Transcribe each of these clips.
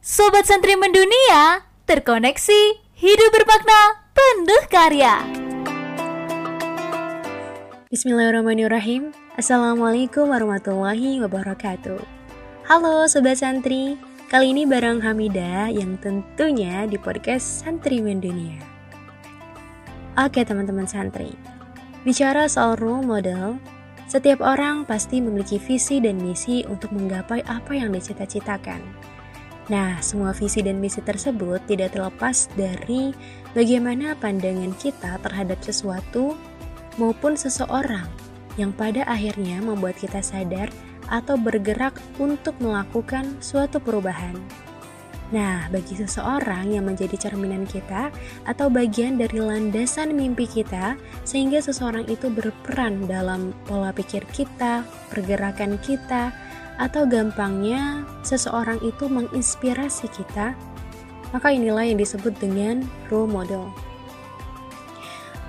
Sobat Santri Mendunia, terkoneksi, hidup bermakna, penuh karya. Bismillahirrahmanirrahim. Assalamualaikum warahmatullahi wabarakatuh. Halo Sobat Santri, kali ini bareng Hamida yang tentunya di podcast Santri Mendunia. Oke teman-teman santri, bicara soal role model, setiap orang pasti memiliki visi dan misi untuk menggapai apa yang dicita-citakan. Nah, semua visi dan misi tersebut tidak terlepas dari bagaimana pandangan kita terhadap sesuatu maupun seseorang yang pada akhirnya membuat kita sadar atau bergerak untuk melakukan suatu perubahan. Nah, bagi seseorang yang menjadi cerminan kita atau bagian dari landasan mimpi kita, sehingga seseorang itu berperan dalam pola pikir kita, pergerakan kita, atau gampangnya seseorang itu menginspirasi kita, maka inilah yang disebut dengan role model.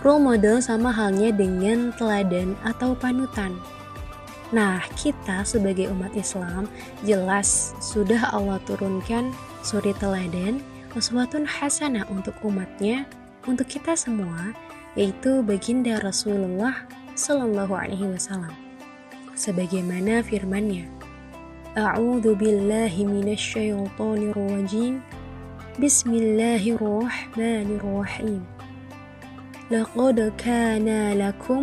Role model sama halnya dengan teladan atau panutan. Nah, kita sebagai umat Islam jelas sudah Allah turunkan suri teladan uswatun hasanah untuk umatnya, untuk kita semua, yaitu baginda Rasulullah Shallallahu Alaihi Wasallam. Sebagaimana firmannya, أعوذ بالله من الشيطان الرجيم بسم الله الرحمن الرحيم لقد كان لكم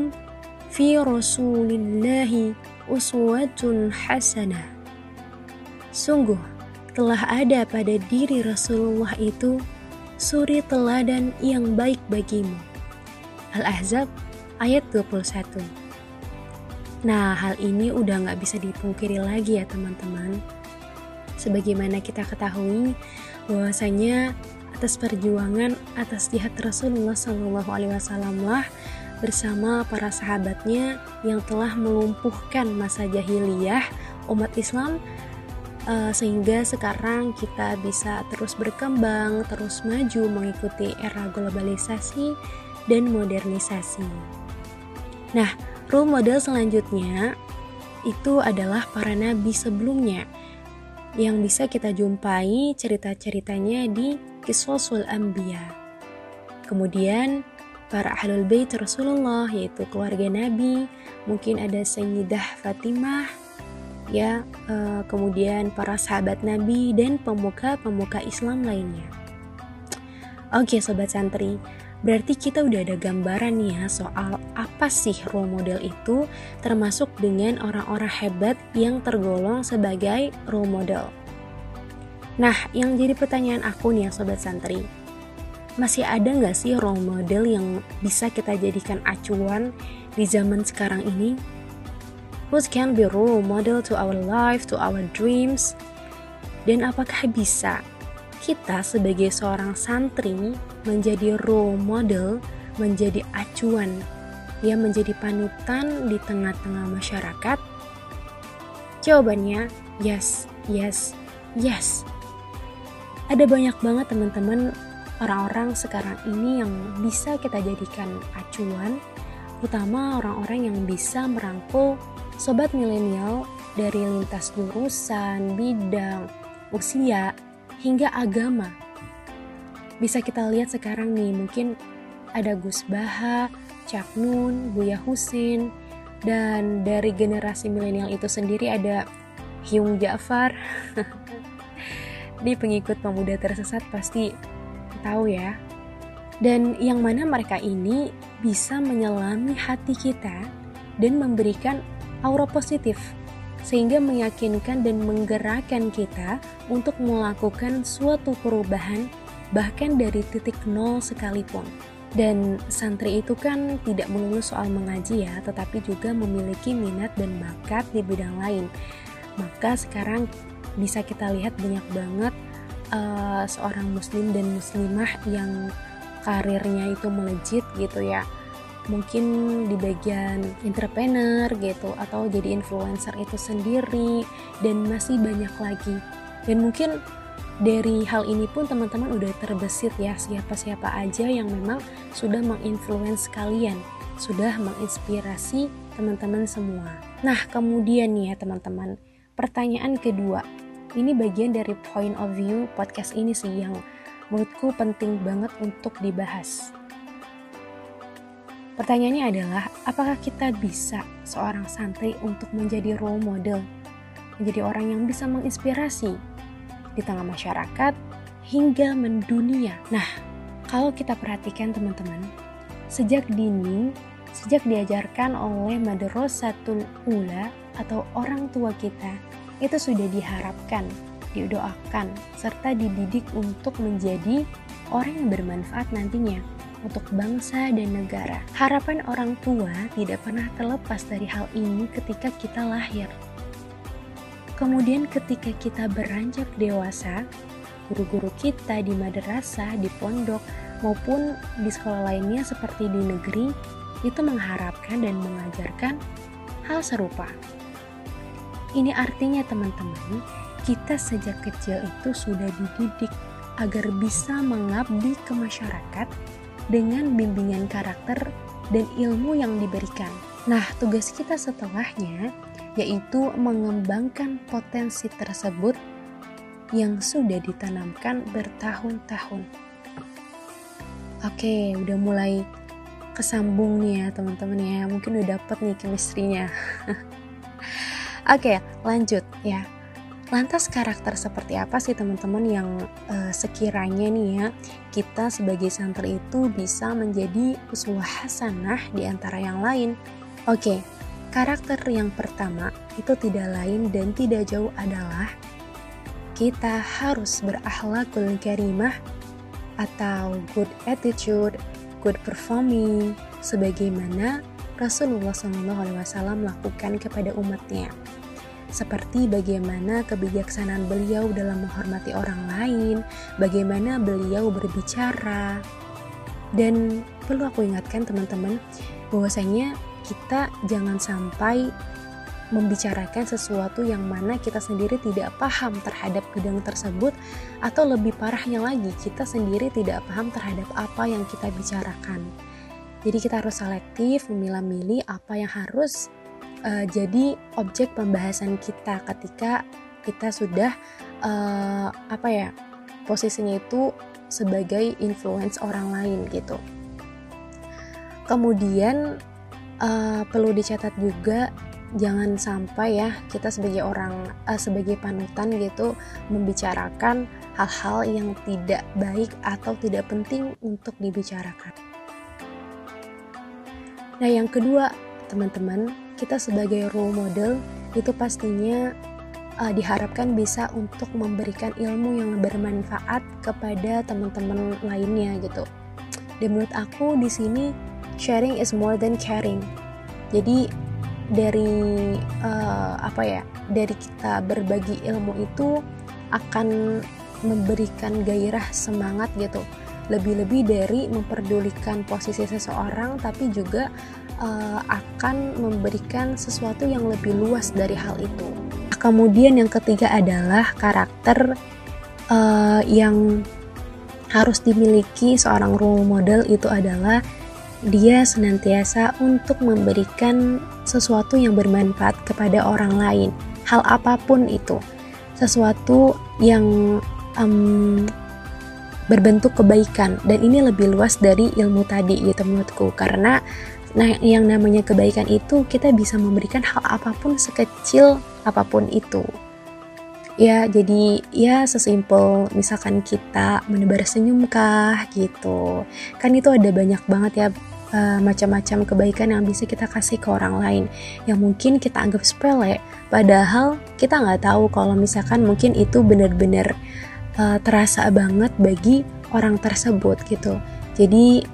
في رسول الله أسوة حسنة Sungguh, telah ada pada diri Rasulullah itu suri teladan yang baik bagimu. Al-Ahzab ayat 21 Nah, hal ini udah nggak bisa dipungkiri lagi ya teman-teman. Sebagaimana kita ketahui bahwasanya atas perjuangan atas jihad Rasulullah Shallallahu Alaihi Wasallam lah bersama para sahabatnya yang telah melumpuhkan masa jahiliyah umat Islam uh, sehingga sekarang kita bisa terus berkembang, terus maju mengikuti era globalisasi dan modernisasi. Nah, Role model selanjutnya itu adalah para nabi sebelumnya yang bisa kita jumpai cerita-ceritanya di Kiswasul Anbiya. Kemudian para ahlul bait Rasulullah yaitu keluarga Nabi, mungkin ada Sayyidah Fatimah, ya, uh, kemudian para sahabat Nabi dan pemuka-pemuka Islam lainnya. Oke, sobat santri, Berarti kita udah ada gambaran nih ya soal apa sih role model itu termasuk dengan orang-orang hebat yang tergolong sebagai role model. Nah, yang jadi pertanyaan aku nih ya Sobat Santri, masih ada nggak sih role model yang bisa kita jadikan acuan di zaman sekarang ini? What can be role model to our life, to our dreams? Dan apakah bisa kita sebagai seorang santri menjadi role model, menjadi acuan, ya menjadi panutan di tengah-tengah masyarakat? Jawabannya yes, yes, yes. Ada banyak banget teman-teman orang-orang sekarang ini yang bisa kita jadikan acuan, terutama orang-orang yang bisa merangkul sobat milenial dari lintas jurusan, bidang, usia, hingga agama. Bisa kita lihat sekarang nih, mungkin ada Gus Baha, Cak Nun, Buya Husin, dan dari generasi milenial itu sendiri ada Hyung Ja'far. Di pengikut pemuda tersesat pasti tahu ya. Dan yang mana mereka ini bisa menyelami hati kita dan memberikan aura positif sehingga meyakinkan dan menggerakkan kita untuk melakukan suatu perubahan bahkan dari titik nol sekalipun. Dan santri itu kan tidak melulu soal mengaji ya, tetapi juga memiliki minat dan bakat di bidang lain. Maka sekarang bisa kita lihat banyak banget uh, seorang muslim dan muslimah yang karirnya itu melejit gitu ya mungkin di bagian entrepreneur gitu atau jadi influencer itu sendiri dan masih banyak lagi. Dan mungkin dari hal ini pun teman-teman udah terbesit ya siapa-siapa aja yang memang sudah menginfluence kalian sudah menginspirasi teman-teman semua. Nah kemudian nih ya teman-teman pertanyaan kedua. Ini bagian dari point of view podcast ini sih yang menurutku penting banget untuk dibahas. Pertanyaannya adalah, apakah kita bisa seorang santri untuk menjadi role model, menjadi orang yang bisa menginspirasi di tengah masyarakat hingga mendunia? Nah, kalau kita perhatikan teman-teman, sejak dini, sejak diajarkan oleh Madrasatul Ula atau orang tua kita, itu sudah diharapkan, didoakan, serta dididik untuk menjadi orang yang bermanfaat nantinya untuk bangsa dan negara. Harapan orang tua tidak pernah terlepas dari hal ini ketika kita lahir. Kemudian ketika kita beranjak dewasa, guru-guru kita di madrasah, di pondok, maupun di sekolah lainnya seperti di negeri, itu mengharapkan dan mengajarkan hal serupa. Ini artinya teman-teman, kita sejak kecil itu sudah dididik agar bisa mengabdi ke masyarakat dengan bimbingan karakter dan ilmu yang diberikan. Nah, tugas kita setelahnya yaitu mengembangkan potensi tersebut yang sudah ditanamkan bertahun-tahun. Oke, udah mulai kesambung nih ya teman-teman ya. Mungkin udah dapet nih chemistry-nya. Oke, lanjut ya. Lantas karakter seperti apa sih teman-teman yang uh, sekiranya nih ya kita sebagai santri itu bisa menjadi uswah hasanah di antara yang lain? Oke, karakter yang pertama itu tidak lain dan tidak jauh adalah kita harus berakhlakul karimah atau good attitude, good performing sebagaimana Rasulullah SAW lakukan kepada umatnya seperti bagaimana kebijaksanaan beliau dalam menghormati orang lain, bagaimana beliau berbicara. Dan perlu aku ingatkan teman-teman bahwasanya kita jangan sampai membicarakan sesuatu yang mana kita sendiri tidak paham terhadap bidang tersebut atau lebih parahnya lagi kita sendiri tidak paham terhadap apa yang kita bicarakan. Jadi kita harus selektif memilah-milih apa yang harus uh, jadi objek pembahasan kita ketika kita sudah uh, apa ya posisinya itu sebagai influence orang lain gitu. Kemudian uh, perlu dicatat juga jangan sampai ya kita sebagai orang uh, sebagai panutan gitu membicarakan hal-hal yang tidak baik atau tidak penting untuk dibicarakan. Nah, yang kedua, teman-teman, kita sebagai role model itu pastinya uh, diharapkan bisa untuk memberikan ilmu yang bermanfaat kepada teman-teman lainnya gitu. Dan menurut aku di sini sharing is more than caring. Jadi dari uh, apa ya? Dari kita berbagi ilmu itu akan memberikan gairah semangat gitu. Lebih-lebih dari memperdulikan posisi seseorang tapi juga uh, akan memberikan sesuatu yang lebih luas dari hal itu. Kemudian yang ketiga adalah karakter uh, yang harus dimiliki seorang role model itu adalah dia senantiasa untuk memberikan sesuatu yang bermanfaat kepada orang lain, hal apa pun itu, sesuatu yang um, berbentuk kebaikan. Dan ini lebih luas dari ilmu tadi gitu menurutku. Karena Nah, yang namanya kebaikan itu kita bisa memberikan hal apa pun sekecil apa pun itu. Ya, jadi ya sesimpel misalkan kita menebar senyum kah gitu. Kan itu ada banyak banget ya uh, macam-macam kebaikan yang bisa kita kasih ke orang lain yang mungkin kita anggap sepele padahal kita nggak tahu kalau misalkan mungkin itu benar-benar uh, terasa banget bagi orang tersebut gitu jadi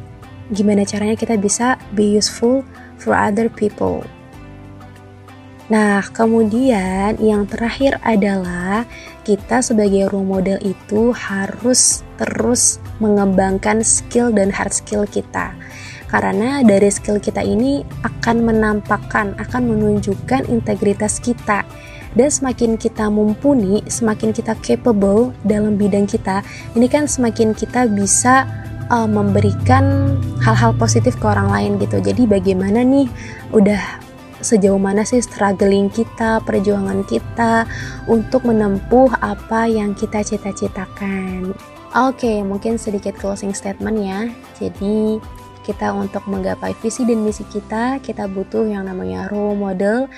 gimana caranya kita bisa be useful for other people. Nah, kemudian yang terakhir adalah kita sebagai role model itu harus terus mengembangkan skill dan hard skill kita. Karena dari skill kita ini akan menampakkan, akan menunjukkan integritas kita. Dan semakin kita mumpuni, semakin kita capable dalam bidang kita, ini kan semakin kita bisa uh, memberikan hal-hal positif ke orang lain gitu. Jadi bagaimana nih udah sejauh mana sih struggling kita, perjuangan kita untuk menempuh apa yang kita cita-citakan. Oke, mungkin sedikit closing statement ya. Jadi, kita untuk menggapai visi dan misi kita, kita butuh yang namanya role model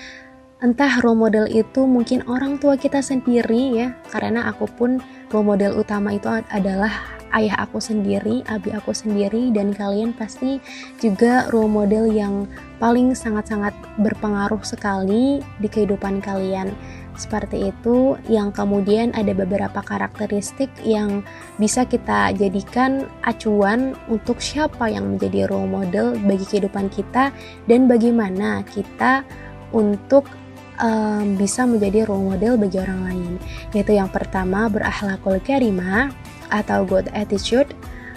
entah role model itu mungkin orang tua kita sendiri ya karena aku pun role model utama itu adalah ayah aku sendiri, abi aku sendiri dan kalian pasti juga role model yang paling sangat-sangat berpengaruh sekali di kehidupan kalian. Seperti itu yang kemudian ada beberapa karakteristik yang bisa kita jadikan acuan untuk siapa yang menjadi role model bagi kehidupan kita dan bagaimana kita untuk um, bisa menjadi role model bagi orang lain. Yaitu yang pertama berakhlakul karimah atau good attitude.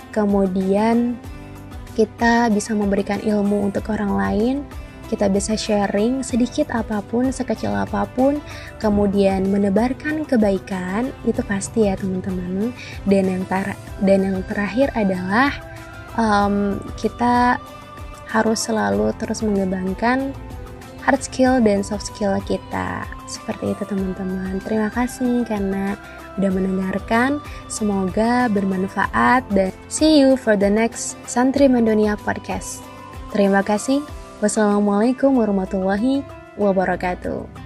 Kemudian kita bisa memberikan ilmu untuk orang lain, kita bisa sharing sedikit apa pun, sekecil apa pun, kemudian menebarkan kebaikan, itu pasti ya teman-teman. Dan yang tar dan yang terakhir adalah um, kita harus selalu terus mengembangkan hard skill dan soft skill kita. Seperti itu teman-teman. Terima kasih karena udah mendengarkan. Semoga bermanfaat dan see you for the next Santri Mandonia Podcast. Terima kasih. Wassalamualaikum warahmatullahi wabarakatuh.